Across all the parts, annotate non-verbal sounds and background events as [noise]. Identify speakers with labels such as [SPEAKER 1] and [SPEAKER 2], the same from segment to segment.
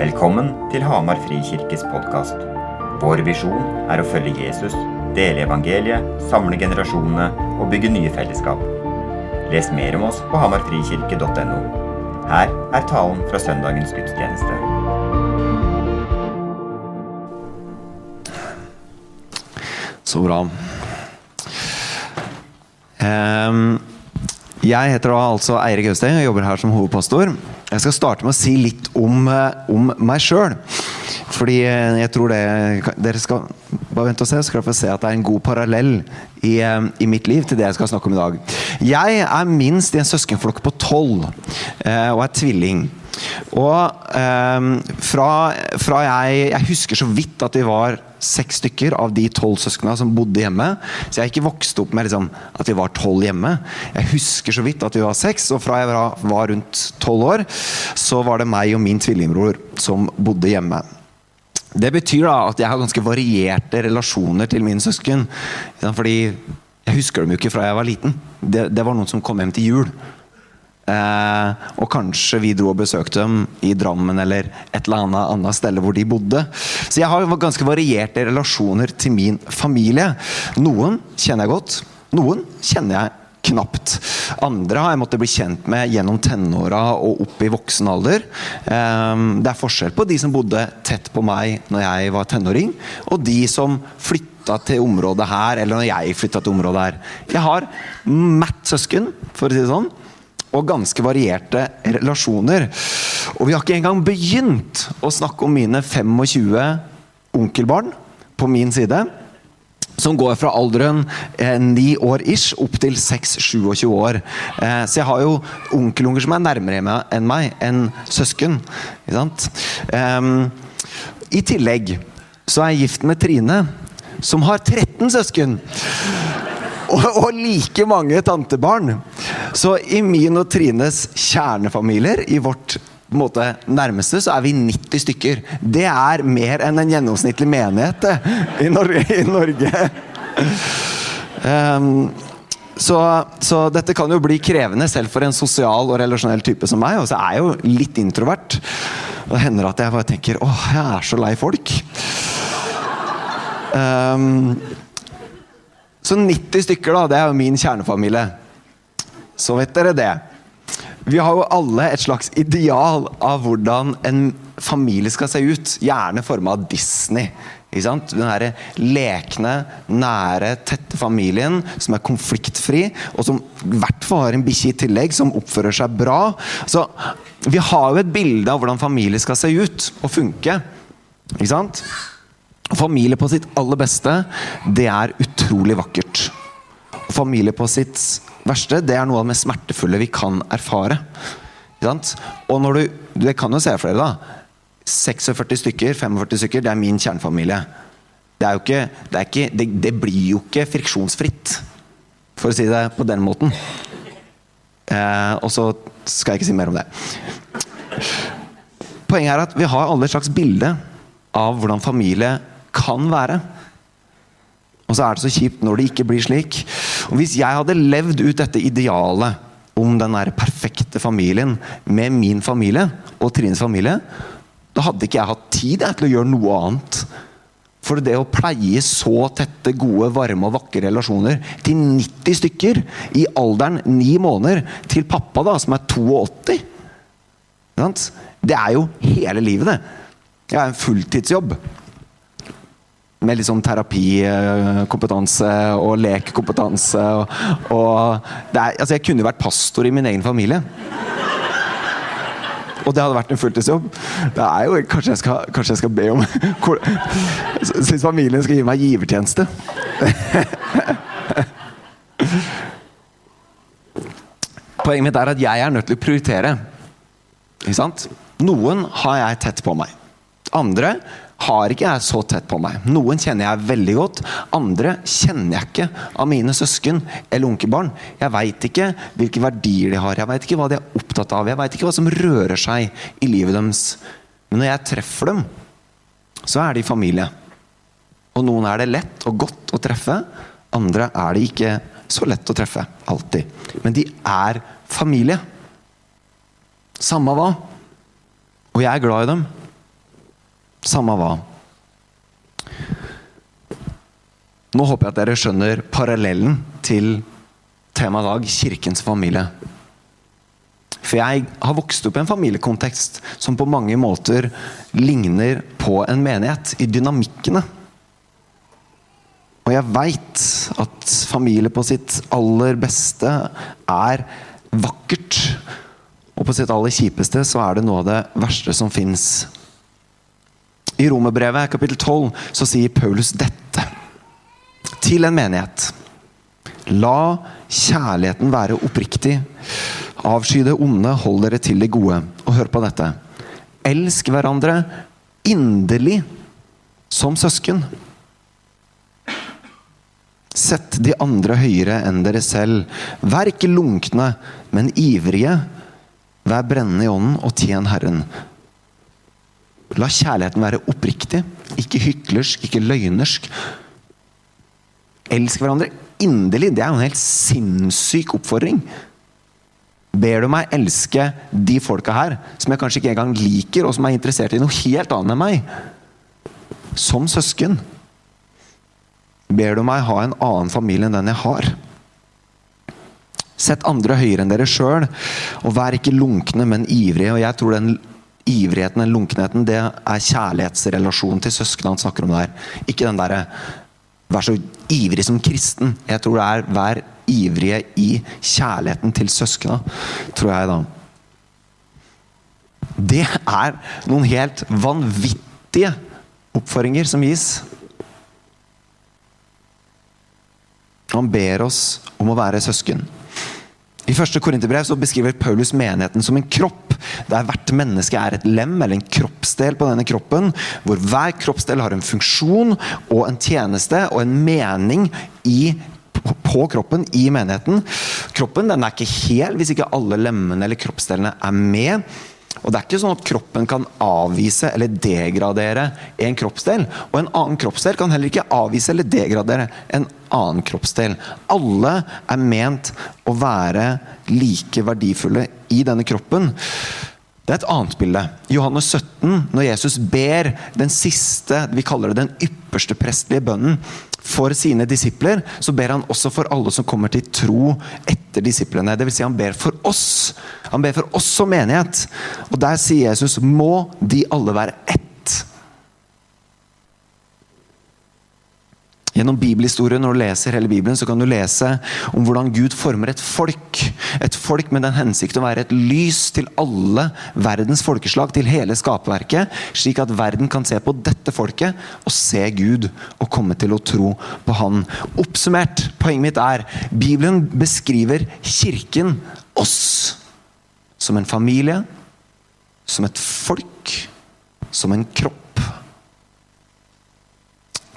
[SPEAKER 1] Velkommen til Hamar Frikirkes podkast. Vår visjon er å følge Jesus, dele evangeliet, samle generasjonene og bygge nye fellesskap. Les mer om oss på hamarfrikirke.no. Her er talen fra søndagens gudstjeneste.
[SPEAKER 2] Så bra. Ehm, jeg heter da altså Eirik Austeng og jobber her som hovedpastor. Jeg skal starte med å si litt om, eh, om meg sjøl. Fordi eh, jeg tror det Dere skal bare vente og se, så skal dere få se at det er en god parallell i, eh, i mitt liv til det jeg skal snakke om i dag. Jeg er minst i en søskenflokk på tolv og er tvilling. Og eh, fra, fra jeg, jeg husker så vidt at vi var seks stykker av de tolv søsknene som bodde hjemme. Så jeg ikke vokst opp med liksom, at vi var tolv hjemme. Jeg husker så vidt at vi var seks, og fra jeg var rundt tolv år, så var det meg og min tvillingbror som bodde hjemme. Det betyr da at jeg har ganske varierte relasjoner til mine søsken. Fordi jeg husker dem jo ikke fra jeg var liten. Det, det var noen som kom hjem til jul. Eh, og kanskje vi dro og besøkte dem i Drammen eller et eller annet annet sted hvor de bodde. Så jeg har ganske varierte relasjoner til min familie. Noen kjenner jeg godt, noen kjenner jeg knapt. Andre har jeg måttet bli kjent med gjennom tenåra og opp i voksen alder. Eh, det er forskjell på de som bodde tett på meg når jeg var tenåring, og de som flytta til området her, eller når jeg flytta til området her. Jeg har matt søsken, for å si det sånn og ganske varierte relasjoner. Og vi har ikke engang begynt å snakke om mine 25 onkelbarn på min side. Som går fra alderen eh, 9 år ish opp til 6-27 år. Eh, så jeg har jo onkelunger som er nærmere enn meg, enn søsken. Eh, I tillegg så er jeg gift med Trine, som har 13 søsken og, og, like mange tantebarn. Så i min og Trines kjernefamilier, i vårt måte, nærmeste, så er vi 90 stykker. Det er mer enn en gjennomsnittlig menighet i, Nor i Norge. Um, så, så, dette kan jo bli krevende selv for en sosial og relasjonell type som meg. Og så er jeg jo litt introvert. Og det hender at jeg bare tenker åh, jeg er så lei folk. Um, så 90 stykker, da, det er jo min kjernefamilie. Så vet dere det. Vi har jo alle et slags ideal av hvordan en familie skal se ut. Gjerne forma av Disney. Ikke sant? Den her lekne, nære, tette familien som er konfliktfri, og som i hvert fall har en bikkje i tillegg, som oppfører seg bra. Så vi har jo et bilde av hvordan familie skal se ut og funke. Ikke sant? Familie på sitt aller beste, det er utrolig vakkert. Familie på sitt verste, det er noe av det mest smertefulle vi kan erfare. Og når du, Det kan jo se for dere, da. 46 stykker, 45 stykker, det er min kjernefamilie. Det, er jo ikke, det, er ikke, det, det blir jo ikke friksjonsfritt, for å si det på den måten. Eh, og så skal jeg ikke si mer om det. Poenget er at vi har alle et slags bilde av hvordan familie kan være. Og så er det så kjipt når det ikke blir slik. Og Hvis jeg hadde levd ut dette idealet om den der perfekte familien med min familie og Trines familie, da hadde ikke jeg hatt tid til å gjøre noe annet. For det å pleie så tette, gode, varme og vakre relasjoner til 90 stykker i alderen 9 måneder, til pappa da, som er 82 Det er jo hele livet, det. Jeg har en fulltidsjobb med litt sånn terapikompetanse og lekkompetanse. Og, og er, altså jeg kunne jo vært pastor i min egen familie. Og det hadde vært en fulltidsjobb. Det er jo, kanskje, jeg skal, kanskje jeg skal be om [laughs] Syns familien skal gi meg givertjeneste. [laughs] Poenget mitt er at jeg er nødt til å prioritere. Ikke sant? Noen har jeg tett på meg. Andre har ikke jeg så tett på meg. Noen kjenner jeg veldig godt, andre kjenner jeg ikke av mine søsken eller onkelbarn. Jeg veit ikke hvilke verdier de har, jeg veit ikke hva de er opptatt av, jeg veit ikke hva som rører seg i livet deres. Men når jeg treffer dem, så er de familie. Og noen er det lett og godt å treffe, andre er det ikke så lett å treffe. Alltid. Men de er familie. Samme hva. Og jeg er glad i dem. Samme hva. Nå håper jeg at dere skjønner parallellen til temaet i dag, kirkens familie. For jeg har vokst opp i en familiekontekst som på mange måter ligner på en menighet, i dynamikkene. Og jeg veit at familie på sitt aller beste er vakkert. Og på sitt aller kjipeste så er det noe av det verste som fins. I Romerbrevet kapittel 12 så sier Paulus dette til en menighet. La kjærligheten være oppriktig. Avsky det onde, hold dere til det gode. Og hør på dette. Elsk hverandre inderlig som søsken. Sett de andre høyere enn dere selv. Vær ikke lunkne, men ivrige. Vær brennende i ånden og tjen Herren. La kjærligheten være oppriktig, ikke hyklersk, ikke løgnersk. Elsk hverandre inderlig. Det er jo en helt sinnssyk oppfordring. Ber du meg elske de folka her, som jeg kanskje ikke engang liker, og som er interessert i noe helt annet enn meg, som søsken? Ber du meg ha en annen familie enn den jeg har? Sett andre høyere enn dere sjøl, og vær ikke lunkne, men ivrige. Og jeg tror den ivrigheten, den lunkenheten, det er kjærlighetsrelasjonen til søsknene han snakker om der. Ikke den derre Vær så ivrig som kristen. Jeg tror det er vær ivrige i kjærligheten til søskna, tror jeg da. Det er noen helt vanvittige oppfordringer som gis. Han ber oss om å være søsken. I første Korinterbrev beskriver Paulus menigheten som en kropp, der hvert menneske er et lem eller en kroppsdel på denne kroppen, hvor hver kroppsdel har en funksjon og en tjeneste og en mening i på kroppen i menigheten. Kroppen den er ikke hel hvis ikke alle lemmene eller kroppsdelene er med. Og det er ikke sånn at kroppen kan avvise eller degradere en kroppsdel. Og en annen kroppsdel kan heller ikke avvise eller degradere en annen kroppsdel. Alle er ment å være like verdifulle i denne kroppen. Det er et annet bilde. Johannes 17, når Jesus ber den siste, vi kaller det den ypperste prestlige bønnen, for sine disipler, så ber han også for alle som kommer til tro etter disiplene. Dvs. Si han ber for oss. Han ber for oss som menighet. Og der sier Jesus må de alle være ett. Gjennom bibelhistorien når du leser hele Bibelen, så kan du lese om hvordan Gud former et folk. Et folk med den hensikt å være et lys til alle verdens folkeslag, til hele skaperverket, slik at verden kan se på dette folket og se Gud og komme til å tro på Han. Oppsummert, poenget mitt er Bibelen beskriver kirken, oss, som en familie, som et folk, som en kropp.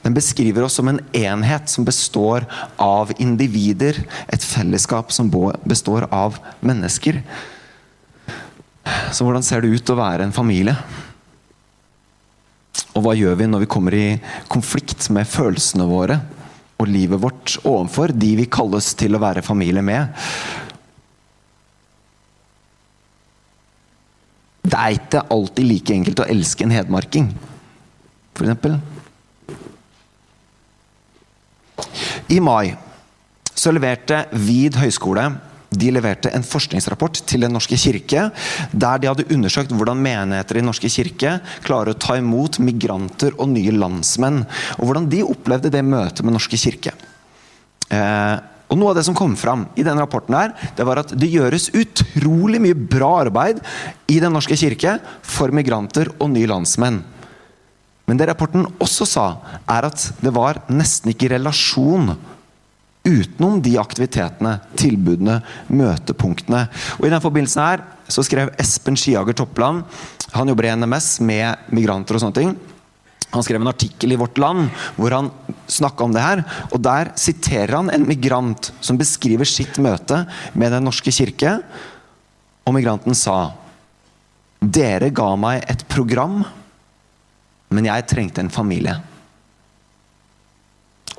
[SPEAKER 2] Den beskriver oss som en enhet som består av individer. Et fellesskap som består av mennesker. Så hvordan ser det ut å være en familie? Og hva gjør vi når vi kommer i konflikt med følelsene våre og livet vårt overfor de vi kalles til å være familie med? Det er ikke alltid like enkelt å elske en hedmarking, f.eks. I mai så leverte Vid høgskole de leverte en forskningsrapport til Den norske kirke, der de hadde undersøkt hvordan menigheter i Den norske kirke klarer å ta imot migranter og nye landsmenn. Og hvordan de opplevde det møtet med Den Norske kirke. Eh, og Noe av det som kom fram i den rapporten, her, det var at det gjøres utrolig mye bra arbeid i Den norske kirke for migranter og nye landsmenn. Men det rapporten også sa, er at det var nesten ikke relasjon utenom de aktivitetene, tilbudene, møtepunktene. Og I den forbindelsen her så skrev Espen Skiager Toppland, han jobber i NMS med migranter og sånne ting. Han skrev en artikkel i Vårt Land hvor han snakka om det her. og Der siterer han en migrant som beskriver sitt møte med Den norske kirke. Og migranten sa Dere ga meg et program men jeg trengte en familie.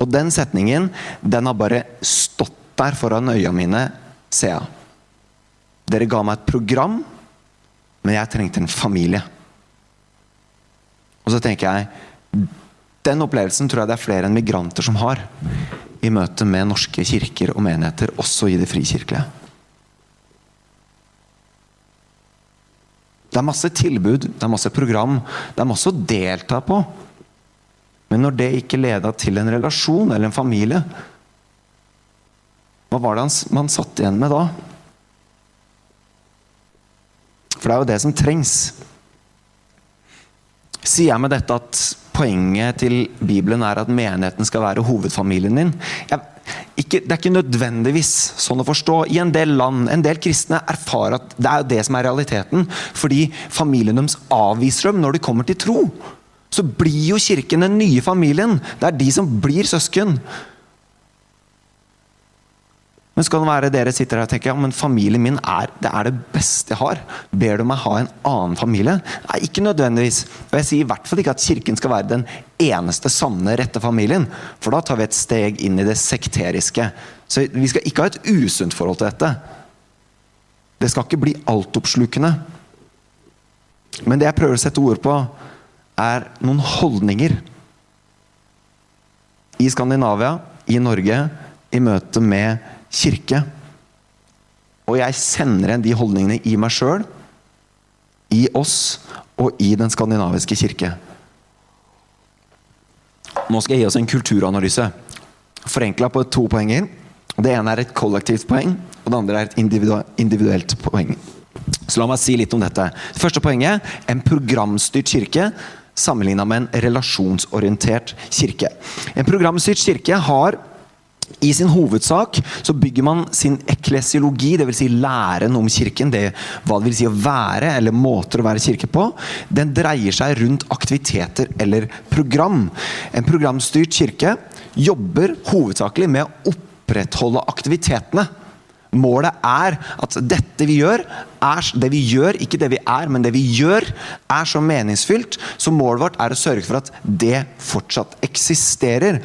[SPEAKER 2] Og den setningen, den har bare stått der foran øya mine, ser jeg. Dere ga meg et program, men jeg trengte en familie. Og så tenker jeg Den opplevelsen tror jeg det er flere enn migranter som har i møte med norske kirker og menigheter, også i det frikirkelige. Det er masse tilbud, det er masse program, det er masse å delta på. Men når det ikke leda til en relasjon eller en familie, hva var det man satt igjen med da? For det er jo det som trengs. Sier jeg med dette at poenget til Bibelen er at menigheten skal være hovedfamilien din? Jeg, ikke, det er ikke nødvendigvis sånn å forstå. I en del land, en del kristne erfarer at det er det som er realiteten. Fordi familien deres avviser dem når de kommer til tro. Så blir jo kirken den nye familien. Det er de som blir søsken. Men skal det være dere sitter her og tenker ja, men familien min er det, er det beste jeg har. Ber du meg ha en annen familie? Nei, ikke nødvendigvis. Og jeg sier i hvert fall ikke at kirken skal være den eneste sanne, rette familien. For da tar vi et steg inn i det sekteriske. Så vi skal ikke ha et usunt forhold til dette. Det skal ikke bli altoppslukende. Men det jeg prøver å sette ord på, er noen holdninger. I Skandinavia, i Norge, i møte med kirke. Og jeg sender igjen de holdningene i meg sjøl, i oss og i den skandinaviske kirke. Nå skal jeg gi oss en kulturanalyse. Forenkla på to poenger. Det ene er et kollektivt poeng, og det andre er et individuelt poeng. Så la meg si litt om dette. Det første poenget en programstyrt kirke sammenligna med en relasjonsorientert kirke. En programstyrt kirke har i sin hovedsak så bygger man sin eklesiologi, dvs. Si læren om kirken, det, hva det vil si å være, eller måter å være kirke på, den dreier seg rundt aktiviteter eller program. En programstyrt kirke jobber hovedsakelig med å opprettholde aktivitetene. Målet er at dette vi gjør, er det vi gjør, ikke det vi er, men det vi gjør, er så meningsfylt. Så målet vårt er å sørge for at det fortsatt eksisterer.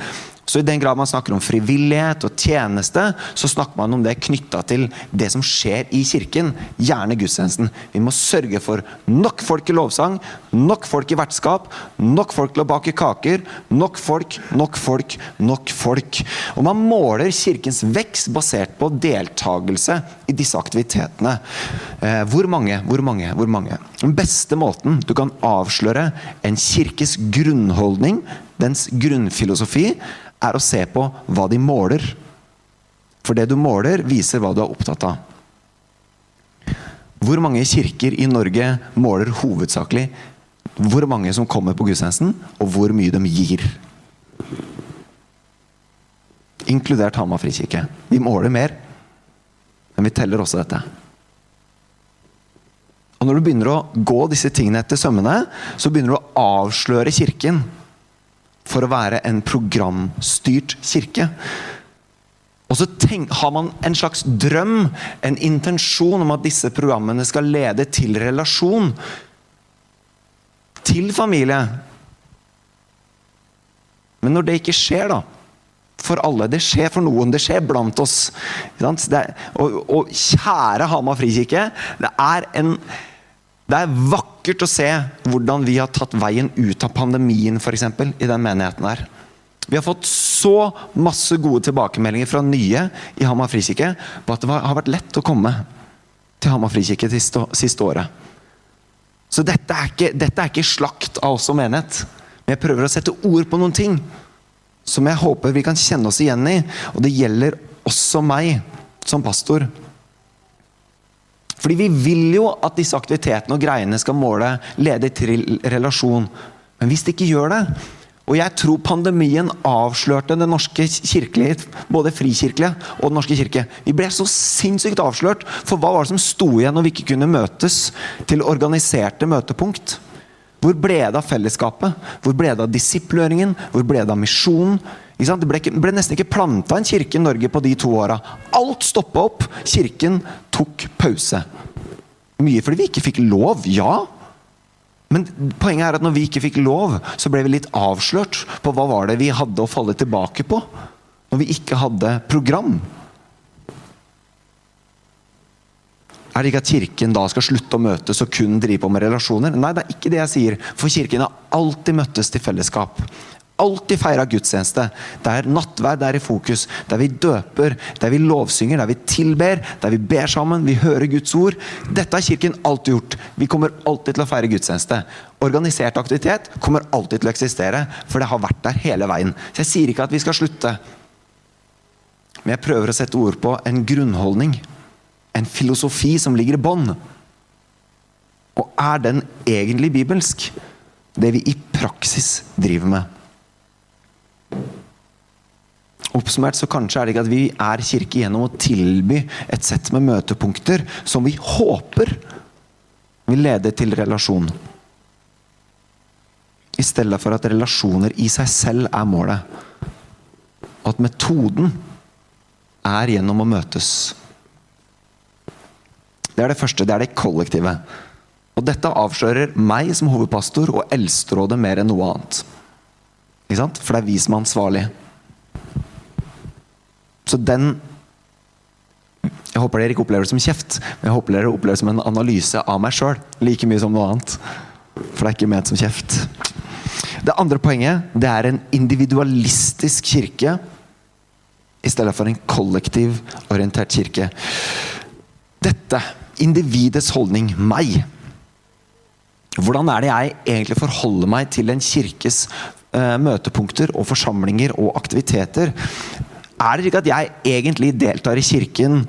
[SPEAKER 2] Så i den grad man snakker om frivillighet og tjeneste, så snakker man om det knytta til det som skjer i kirken. Gjerne gudstjenesten. Vi må sørge for nok folk i lovsang, nok folk i vertskap, nok folk til å bake kaker. Nok folk, nok folk, nok folk. Og man måler kirkens vekst basert på deltakelse i disse aktivitetene. Eh, hvor mange, hvor mange, hvor mange? Den beste måten du kan avsløre en kirkes grunnholdning, dens grunnfilosofi, er å se på hva de måler. For det du måler, viser hva du er opptatt av. Hvor mange kirker i Norge måler hovedsakelig hvor mange som kommer på gudstjenesten, og hvor mye de gir? Inkludert Hamar frikirke. Vi måler mer, men vi teller også dette. Og Når du begynner å gå disse tingene etter sømmene, så begynner du å avsløre Kirken for å være en programstyrt kirke. Og så tenk, har man en slags drøm, en intensjon om at disse programmene skal lede til relasjon. Til familie. Men når det ikke skjer, da For alle. Det skjer for noen. Det skjer blant oss. Er, og, og, kjære Hamar frikirke, det er en det er vakkert å se hvordan vi har tatt veien ut av pandemien for eksempel, i den menigheten her. Vi har fått så masse gode tilbakemeldinger fra nye i Hamar frikirke på at det har vært lett å komme til Hamar frikirke det siste året. Så dette er, ikke, dette er ikke slakt av oss som menighet. Men jeg prøver å sette ord på noen ting som jeg håper vi kan kjenne oss igjen i. Og det gjelder også meg som pastor. Fordi vi vil jo at disse aktivitetene og greiene skal måle lede til relasjon. Men hvis det ikke gjør det Og jeg tror pandemien avslørte den norske kirkelige, både frikirkelige og Den norske kirke. Vi ble så sinnssykt avslørt. For hva var det som sto igjen når vi ikke kunne møtes til organiserte møtepunkt? Hvor ble det av fellesskapet? Hvor ble det av disipløringen? Hvor ble det av misjonen? Det ble, ble, nesten ikke planta en kirke i Norge på de to åra. Alt stoppa opp. Kirken tok pause. Mye fordi vi ikke fikk lov, ja. Men poenget er at når vi ikke fikk lov, så ble vi litt avslørt på hva var det vi hadde å falle tilbake på. Når vi ikke hadde program. Er det ikke at Kirken da skal slutte å møtes og kun drive på med relasjoner? Nei, det er ikke det jeg sier. For Kirken har alltid møttes til fellesskap. Alltid feira gudstjeneste. Der nattverd er i fokus. Der vi døper, der vi lovsynger, der vi tilber, der vi ber sammen, vi hører Guds ord. Dette har Kirken alltid gjort. Vi kommer alltid til å feire gudstjeneste. Organisert aktivitet kommer alltid til å eksistere, for det har vært der hele veien. Så jeg sier ikke at vi skal slutte. Men jeg prøver å sette ord på en grunnholdning en filosofi som ligger i bånn. Og er den egentlig bibelsk? Det vi i praksis driver med. Oppsummert så kanskje er det ikke at vi er kirke gjennom å tilby et sett med møtepunkter som vi håper vil lede til relasjon. I stedet for at relasjoner i seg selv er målet. Og at metoden er gjennom å møtes. Det er det første. Det er det kollektive. Og dette avslører meg som hovedpastor og Eldsterådet mer enn noe annet. For det er vi som er ansvarlig. Så den Jeg håper dere ikke opplever det som kjeft, men jeg håper dere opplever det som en analyse av meg sjøl. Like mye som noe annet. For det er ikke ment som kjeft. Det andre poenget det er en individualistisk kirke i stedet for en kollektiv orientert kirke. Dette individets holdning, meg. Hvordan er det jeg egentlig forholder meg til en kirkes uh, møtepunkter og forsamlinger og aktiviteter? Er det ikke at jeg egentlig deltar i kirken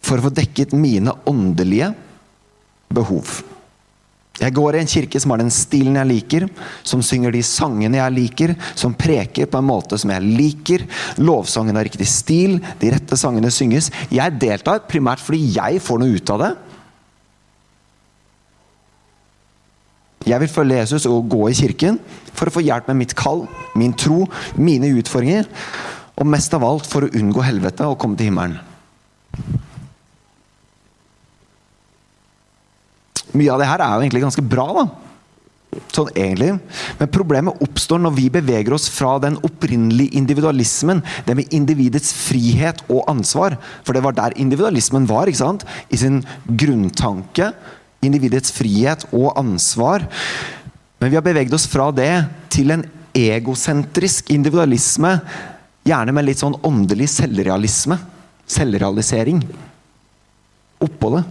[SPEAKER 2] for å få dekket mine åndelige behov? Jeg går i en kirke som har den stilen jeg liker, som synger de sangene jeg liker, som preker på en måte som jeg liker. Lovsangen har riktig stil, de rette sangene synges. Jeg deltar primært fordi jeg får noe ut av det. Jeg vil følge Jesus og gå i kirken for å få hjelp med mitt kall, min tro, mine utfordringer. Og mest av alt for å unngå helvete og komme til himmelen. Mye av det her er jo egentlig ganske bra, da. Sånn egentlig. Men problemet oppstår når vi beveger oss fra den opprinnelige individualismen, det med individets frihet og ansvar. For det var der individualismen var, ikke sant? I sin grunntanke. Individets frihet og ansvar. Men vi har beveget oss fra det til en egosentrisk individualisme. Gjerne med litt sånn åndelig selvrealisme. Selvrealisering. Oppå det.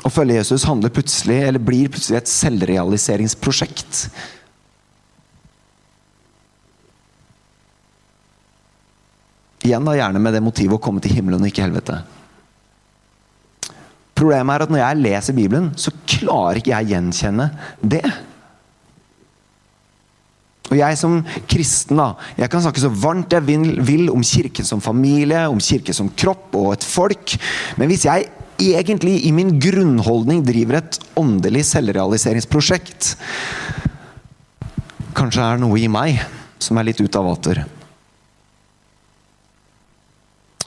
[SPEAKER 2] Å følge Jesus handler plutselig, eller blir plutselig et selvrealiseringsprosjekt. Igjen da gjerne med det motivet å komme til himmelen og ikke helvete. Problemet er at når jeg leser Bibelen, så klarer ikke jeg gjenkjenne det. Og jeg som kristen da, jeg kan snakke så varmt jeg vil, om kirken som familie, om kirken som kropp og et folk. Men hvis jeg egentlig i min grunnholdning driver et åndelig selvrealiseringsprosjekt. Kanskje er det noe i meg som er litt ute av vater.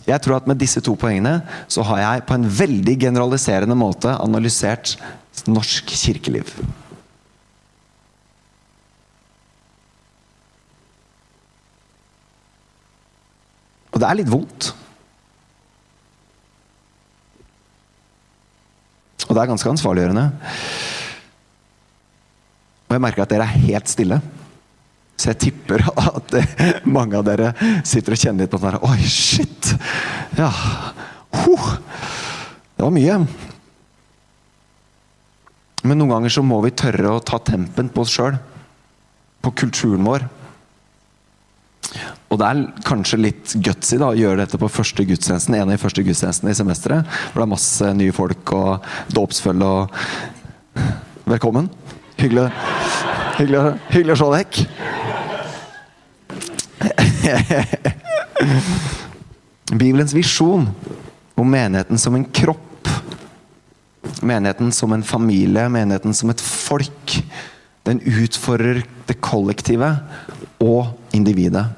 [SPEAKER 2] Jeg tror at med disse to poengene så har jeg på en veldig generaliserende måte analysert norsk kirkeliv. Og det er litt vondt. Og det er ganske ansvarliggjørende. Og jeg merker at dere er helt stille. Så jeg tipper [laughs] at mange av dere sitter og kjenner litt på den der Oi, shit! Ja. Huh. Det var mye. Men noen ganger så må vi tørre å ta tempen på oss sjøl. På kulturen vår. Og det er kanskje litt gutsy da, å gjøre dette på første gudstjenesten, en av de første gudstjenestene i semesteret. Hvor det er masse nye folk og dåpsfølge og Velkommen. Hyggelig, hyggelig, hyggelig å se deg. [laughs] Bibelens visjon om menigheten som en kropp, menigheten som en familie, menigheten som et folk, den utfordrer det kollektive og individet.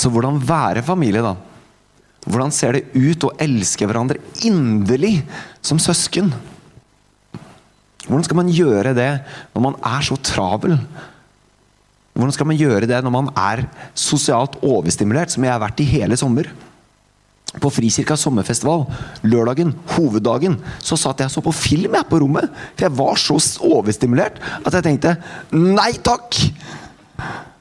[SPEAKER 2] Så hvordan være familie, da? Hvordan ser det ut å elske hverandre inderlig som søsken? Hvordan skal man gjøre det når man er så travel? Hvordan skal man gjøre det når man er sosialt overstimulert, som jeg har vært i hele sommer? på Frikirka sommerfestival, lørdagen, hoveddagen, så satt jeg så på film jeg på rommet. For jeg var så overstimulert at jeg tenkte nei takk!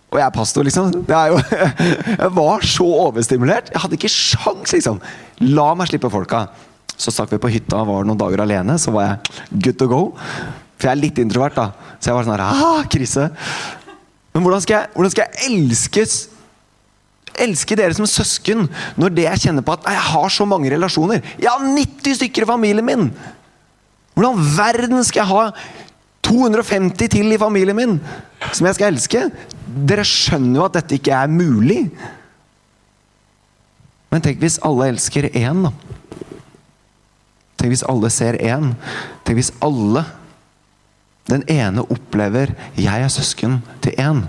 [SPEAKER 2] Og jeg er pastor, liksom. Er jo, [laughs] jeg var så overstimulert. Jeg hadde ikke sjans, liksom. La meg slippe folka. Så stakk vi på hytta og var noen dager alene. Så var jeg good to go. For jeg er litt introvert, da. Så jeg var sånn her ah, krise. Men hvordan skal jeg, hvordan skal jeg elskes elske dere som søsken når det jeg kjenner på at jeg har så mange relasjoner? Jeg har 90 stykker i familien min! Hvordan verden skal jeg ha 250 til i familien min som jeg skal elske? Dere skjønner jo at dette ikke er mulig. Men tenk hvis alle elsker én, da. Tenk hvis alle ser én. Tenk hvis alle, den ene, opplever 'jeg er søsken' til én.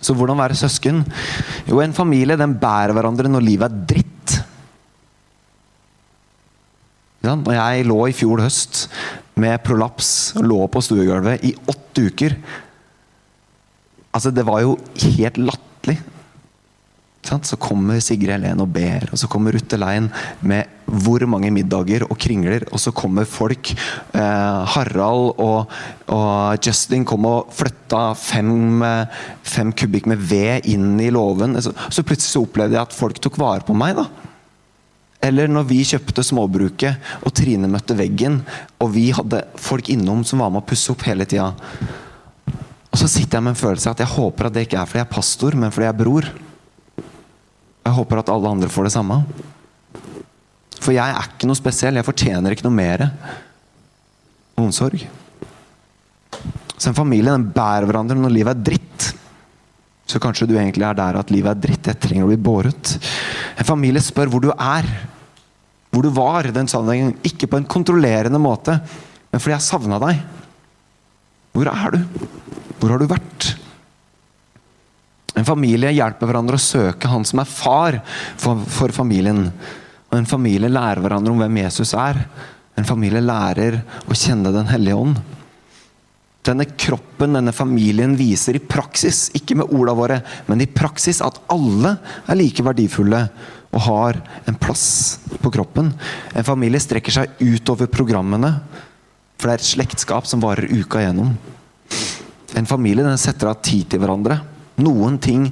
[SPEAKER 2] Så hvordan være søsken? Jo, en familie den bærer hverandre når livet er dritt. Ja, når jeg lå i fjor høst med prolaps lå på stuegulvet i åtte uker Altså, det var jo helt latterlig. Så kommer Sigrid Helen og ber, og så kommer Ruth Lein med hvor mange middager og kringler, og så kommer folk. Eh, Harald og, og, Justin kom og flytta fem, fem kubikk med ved inn i låven. Så, så, plutselig så opplevde jeg at folk tok vare på meg. da. Eller når vi kjøpte småbruket, og Trine møtte veggen, og vi hadde folk innom som var med å pusse opp hele tida. Og så sitter jeg med en følelse av at jeg håper at det ikke er fordi jeg er pastor, men fordi jeg er bror. Jeg håper at alle andre får det samme. For jeg er ikke noe spesiell. Jeg fortjener ikke noe mer omsorg. Så en familie den bærer hverandre når livet er dritt. Så kanskje du egentlig er der at livet er dritt. Jeg trenger å bli båret. En familie spør hvor du er. Hvor du var den sammenhengen. Ikke på en kontrollerende måte, men fordi jeg savna deg. Hvor er du? Hvor har du vært? En familie hjelper hverandre å søke han som er far for, for, familien. Og En familie lærer hverandre om hvem Jesus er. En familie lærer å kjenne Den hellige ånd. Denne kroppen, denne familien, viser i praksis, ikke med ordene våre, men i praksis at alle er like verdifulle og har en plass på kroppen. En familie strekker seg utover programmene, for det er et slektskap som varer uka igjennom. En familie den setter av tid til hverandre. Noen ting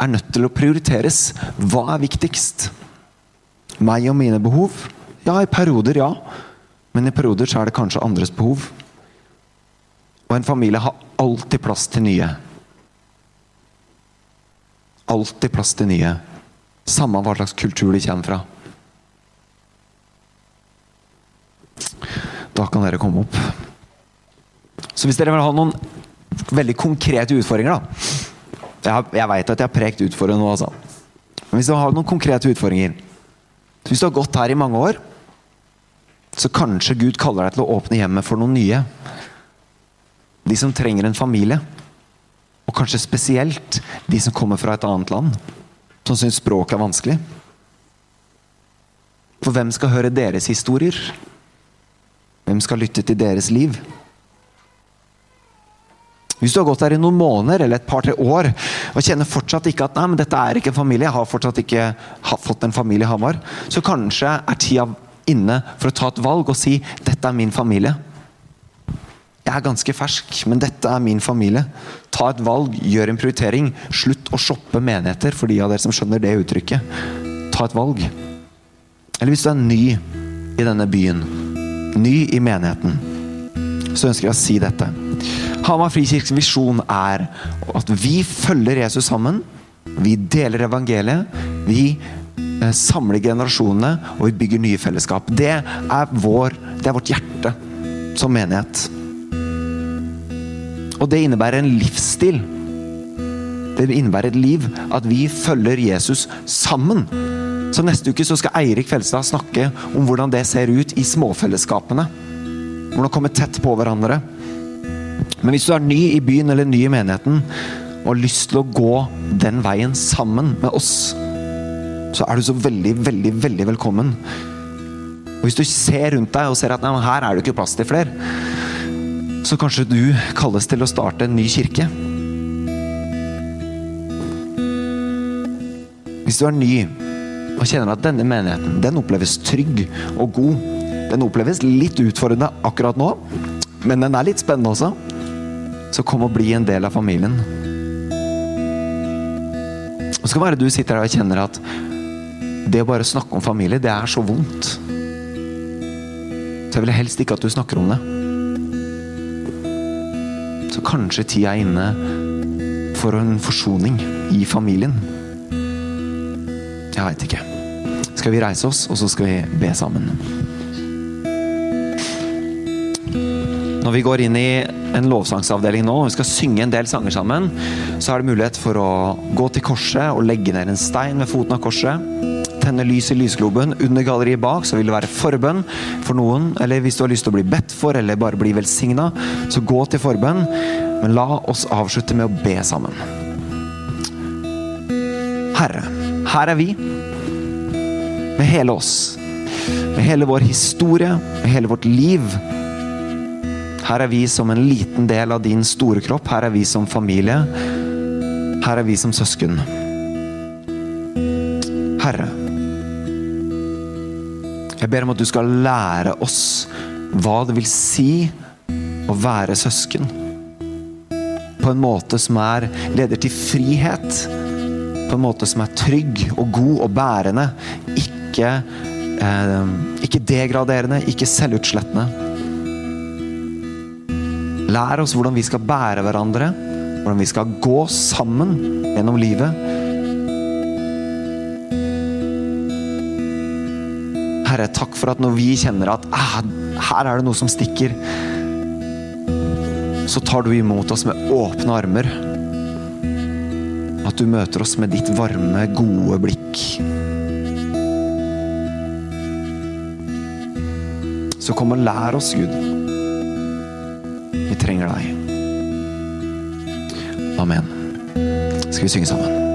[SPEAKER 2] er nødt til å prioriteres. Hva er viktigst? Meg og mine behov? Ja, i perioder, ja. Men i perioder så er det kanskje andres behov. Og en familie har alltid plass til nye. Alltid plass til nye. Samme hva slags kultur de kommer fra. Da kan dere komme opp. Så hvis dere vil ha noen veldig konkrete utfordringer, da jeg, jeg veit at jeg har prekt utfordringer nå, altså. Men hvis du har noen konkrete utfordringer Hvis du har gått her i mange år, så kanskje Gud kaller deg til å åpne hjemmet for noen nye. De som trenger en familie. Og kanskje spesielt de som kommer fra et annet land. Som syns språket er vanskelig. For hvem skal høre deres historier? Hvem skal lytte til deres liv? Hvis du har gått der i noen måneder eller et par-tre år og kjenner fortsatt ikke at nei, men dette er ikke en familie, jeg har fortsatt ikke fått en familie i Hamar, så kanskje er tida inne for å ta et valg og si dette er min familie. Jeg er ganske fersk, men dette er min familie. Ta et valg, gjør en prioritering. Slutt å shoppe menigheter for de av dere som skjønner det uttrykket. Ta et valg. Eller hvis du er ny i denne byen, ny i menigheten, så ønsker jeg å si dette. Hamar frikirkes visjon er at vi følger Jesus sammen. Vi deler evangeliet. Vi eh, samler generasjonene, og vi bygger nye fellesskap. Det er, vår, det er vårt hjerte som menighet. Og det innebærer en livsstil. Det innebærer et liv at vi følger Jesus sammen. Så neste uke så skal Eirik Fjelstad snakke om hvordan det ser ut i småfellesskapene. Hvordan komme tett på hverandre. Men hvis du er ny i byen eller ny i menigheten og har lyst til å gå den veien sammen med oss, så er du så veldig, veldig, veldig velkommen. Og Hvis du ser rundt deg og ser at nei, her er det ikke plass til flere, så kanskje du kalles til å starte en ny kirke. Hvis du er ny og kjenner at denne menigheten den oppleves trygg og god, den oppleves litt utfordrende akkurat nå, men den er litt spennende også, så kom og bli en del av familien. Og så kan være du sitter her og kjenner at det å bare snakke om familie, det er så vondt. Så jeg vil helst ikke at du snakker om det. Kanskje tida er inne for en forsoning i familien. Jeg veit ikke. Skal vi reise oss, og så skal vi be sammen. Når vi går inn i en lovsangsavdeling nå, og vi skal synge en del sanger sammen, så er det mulighet for å gå til korset og legge ned en stein ved foten av korset. Tenne lys i lysgloben. Under galleriet bak så vil det være forbønn for noen. Eller hvis du har lyst til å bli bedt for, eller bare bli velsigna, så gå til forbønn. Men la oss avslutte med å be sammen. Herre, her er vi. Med hele oss. Med hele vår historie, med hele vårt liv. Her er vi som en liten del av din store kropp. Her er vi som familie. Her er vi som søsken. Herre, jeg ber om at du skal lære oss hva det vil si å være søsken. På en måte som er, leder til frihet. På en måte som er trygg og god og bærende. Ikke, eh, ikke degraderende, ikke selvutslettende. Lær oss hvordan vi skal bære hverandre, hvordan vi skal gå sammen gjennom livet. Herre, takk for at når vi kjenner at ah, her er det noe som stikker, så tar du imot oss med åpne armer. At du møter oss med ditt varme, gode blikk. Så kom og lær oss, Gud. Trenger deg. Amen. Skal vi synge sammen?